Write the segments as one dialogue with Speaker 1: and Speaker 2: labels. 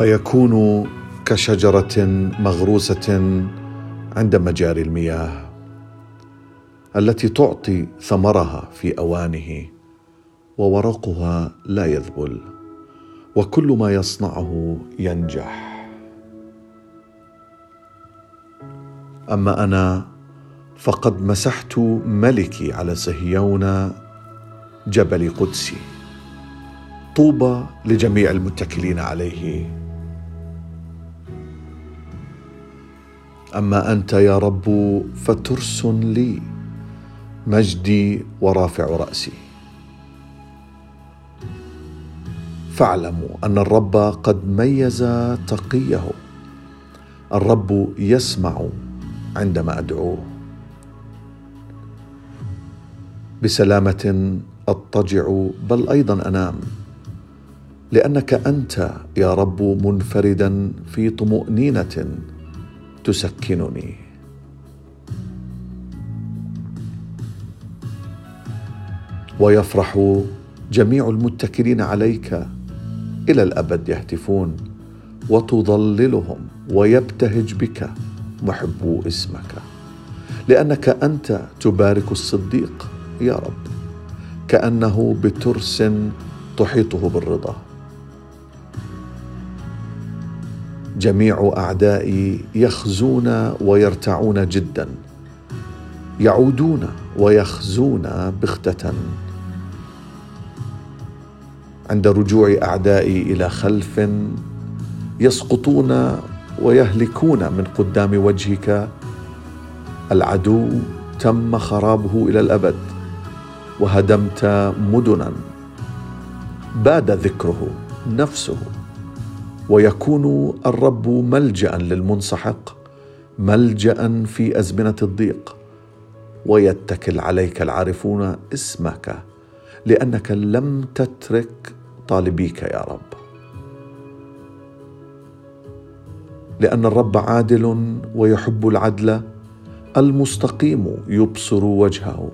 Speaker 1: فيكون كشجرة مغروسة عند مجاري المياه التي تعطي ثمرها في أوانه وورقها لا يذبل وكل ما يصنعه ينجح. أما أنا فقد مسحت ملكي على صهيون جبل قدسي. طوبى لجميع المتكلين عليه. أما أنت يا رب فترس لي مجدي ورافع رأسي. فاعلموا أن الرب قد ميز تقيه. الرب يسمع عندما أدعوه. بسلامة اضطجع بل أيضا أنام. لأنك أنت يا رب منفردا في طمأنينة. تسكنني. ويفرح جميع المتكلين عليك إلى الأبد يهتفون وتضللهم ويبتهج بك محبو اسمك. لأنك أنت تبارك الصديق يا رب. كأنه بترس تحيطه بالرضا. جميع أعدائي يخزون ويرتعون جدا يعودون ويخزون بغتة. عند رجوع أعدائي إلى خلف يسقطون ويهلكون من قدام وجهك. العدو تم خرابه إلى الأبد وهدمت مدنا باد ذكره نفسه. ويكون الرب ملجأ للمنسحق ملجأ في أزمنة الضيق. ويتكل عليك العارفون اسمك لأنك لم تترك طالبيك يا رب. لأن الرب عادل ويحب العدل المستقيم يبصر وجهه.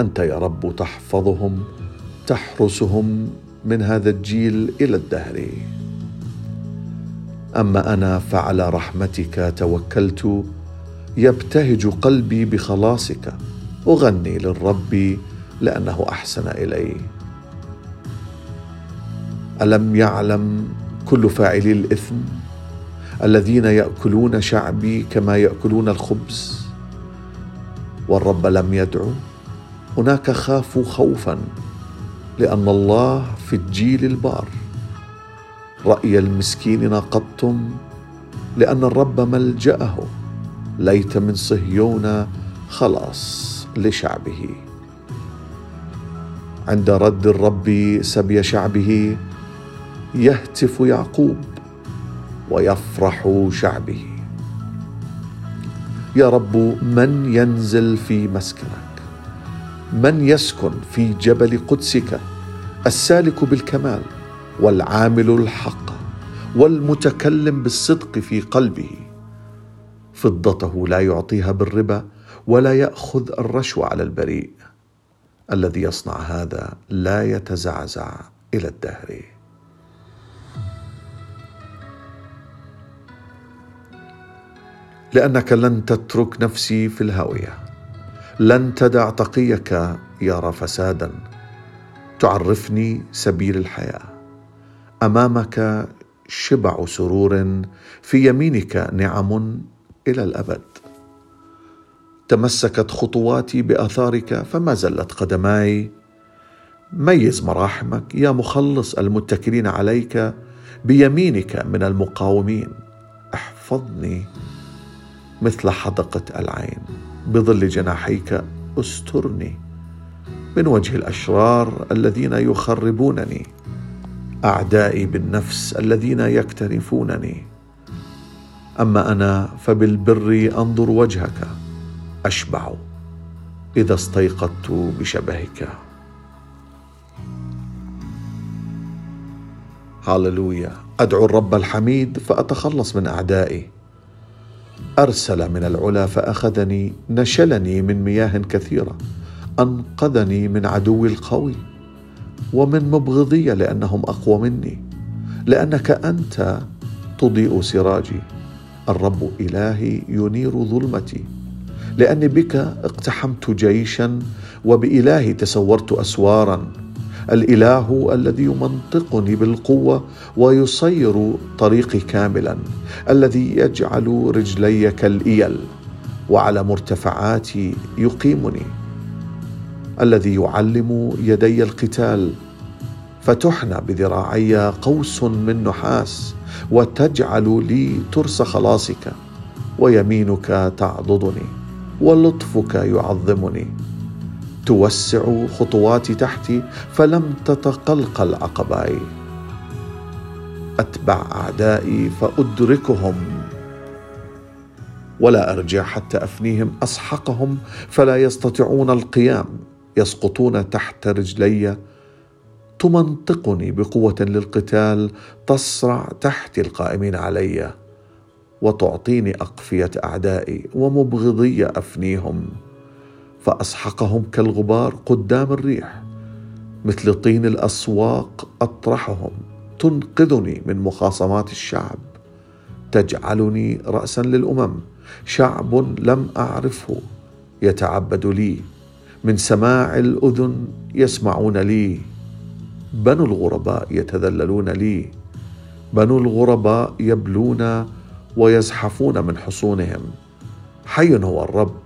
Speaker 1: أنت يا رب تحفظهم تحرسهم من هذا الجيل إلى الدهر. أما أنا فعلى رحمتك توكلت يبتهج قلبي بخلاصك. أغني للرب لأنه أحسن إلي. ألم يعلم كل فاعلي الإثم الذين يأكلون شعبي كما يأكلون الخبز؟ والرب لم يدعو. هناك خافوا خوفا. لأن الله في الجيل البار. رأي المسكين ناقضتم لأن الرب ملجأه. ليت من صهيون خلاص لشعبه. عند رد الرب سبي شعبه يهتف يعقوب ويفرح شعبه. يا رب من ينزل في مسكنك؟ من يسكن في جبل قدسك؟ السالك بالكمال والعامل الحق والمتكلم بالصدق في قلبه. فضته لا يعطيها بالربا ولا يأخذ الرشوه على البريء. الذي يصنع هذا لا يتزعزع إلى الدهر. لأنك لن تترك نفسي في الهاوية. لن تدع تقيك يرى فسادا. تعرفني سبيل الحياة. أمامك شبع سرور في يمينك نعم إلى الأبد. تمسكت خطواتي بآثارك فما زلت قدماي. ميز مراحمك يا مخلص المتكلين عليك بيمينك من المقاومين. احفظني مثل حدقة العين. بظل جناحيك استرني. من وجه الأشرار الذين يخربونني. أعدائي بالنفس الذين يكترفونني. أما أنا فبالبر أنظر وجهك. أشبع إذا استيقظت بشبهك. هاللويا. أدعو الرب الحميد فأتخلص من أعدائي. أرسل من العلا فأخذني نشلني من مياه كثيرة أنقذني من عدوي القوي ومن مبغضي لأنهم أقوى مني لأنك أنت تضيء سراجي الرب إلهي ينير ظلمتي لأني بك اقتحمت جيشا وبإلهي تسورت أسوارا. الإله الذي يمنطقني بالقوة ويصير طريقي كاملا الذي يجعل رجلي كالإيل وعلى مرتفعاتي يقيمني الذي يعلم يدي القتال فتحنى بذراعي قوس من نحاس وتجعل لي ترس خلاصك ويمينك تعضدني ولطفك يعظمني. توسع خطواتي تحتي فلم تتقلقل عقباي أتبع أعدائي فأدركهم. ولا أرجع حتى أفنيهم أسحقهم فلا يستطيعون القيام. يسقطون تحت رجلي. تمنطقني بقوة للقتال تصرع تحت القائمين علي. وتعطيني أقفية أعدائي ومبغضي أفنيهم. فأسحقهم كالغبار قدام الريح مثل طين الأسواق أطرحهم تنقذني من مخاصمات الشعب. تجعلني راسا للأمم شعب لم أعرفه. يتعبد لي من سماع الأذن يسمعون لي. بنو الغرباء يتذللون لي بنو الغرباء يبلون ويزحفون من حصونهم. حي هو الرب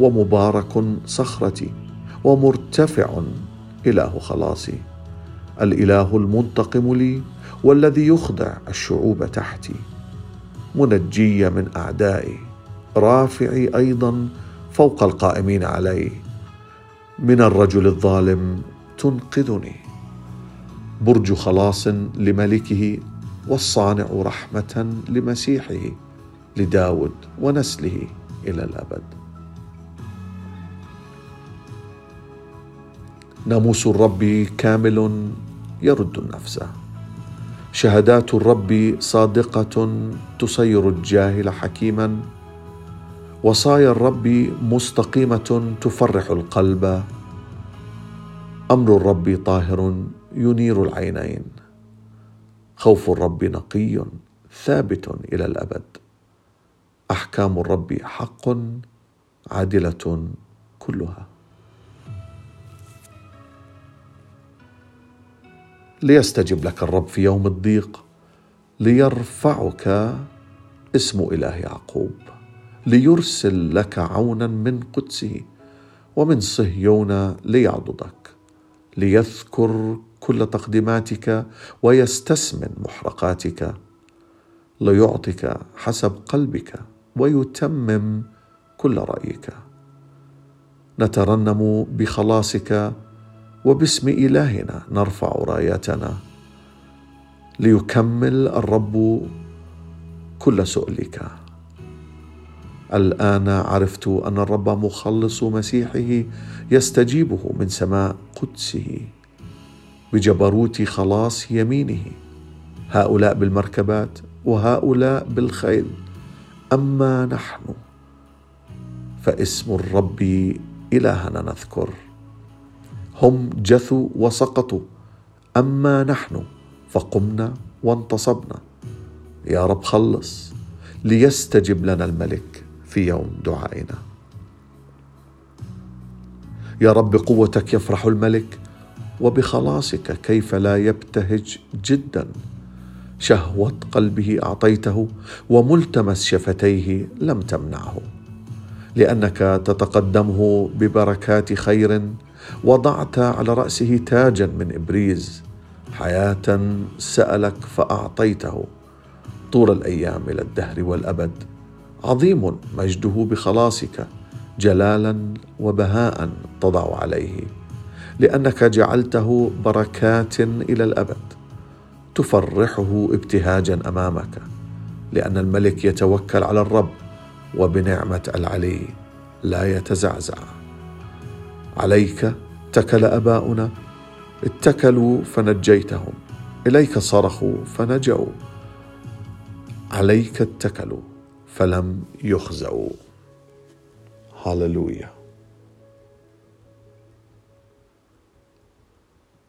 Speaker 1: ومبارك صخرتي ومرتفع إله خلاصي. الإله المنتقم لي والذي يخضع الشعوب تحتي. منجي من أعدائي رافعي أيضا فوق القائمين علي. من الرجل الظالم تنقذني. برج خلاص لملكه والصانع رحمة لمسيحه لداود ونسله إلى الأبد. ناموس الرب كامل يرد النفس. شهادات الرب صادقة تصير الجاهل حكيما. وصايا الرب مستقيمة تفرح القلب. أمر الرب طاهر ينير العينين. خوف الرب نقي ثابت إلى الأبد. أحكام الرب حق عادلة كلها. ليستجب لك الرب في يوم الضيق ليرفعك اسم إله يعقوب ليرسل لك عونا من قدسه ومن صهيون ليعضدك ليذكر كل تقديماتك ويستسمن محرقاتك ليعطك حسب قلبك ويتمم كل رأيك. نترنم بخلاصك وباسم إلهنا نرفع رايتنا ليكمل الرب كل سؤلك. الآن عرفت أن الرب مخلص مسيحه يستجيبه من سماء قدسه بجبروت خلاص يمينه. هؤلاء بالمركبات وهؤلاء بالخيل. أما نحن فاسم الرب إلهنا نذكر. هم جثوا وسقطوا. أما نحن فقمنا وانتصبنا. يا رب خلص ليستجب لنا الملك في يوم دعائنا. يا رب بقوتك يفرح الملك وبخلاصك كيف لا يبتهج جدا. شهوة قلبه أعطيته وملتمس شفتيه لم تمنعه. لأنك تتقدمه ببركات خير وضعت على رأسه تاجا من إبريز حياة سألك فأعطيته طول الأيام إلى الدهر والأبد. عظيم مجده بخلاصك جلالا وبهاء تضع عليه لأنك جعلته بركات إلى الأبد. تفرحه ابتهاجا أمامك لأن الملك يتوكل على الرب وبنعمة العلي لا يتزعزع. عليك اتكل أباؤنا اتكلوا فنجيتهم إليك صرخوا فنجوا. عليك اتكلوا فلم يخزوا هاللويا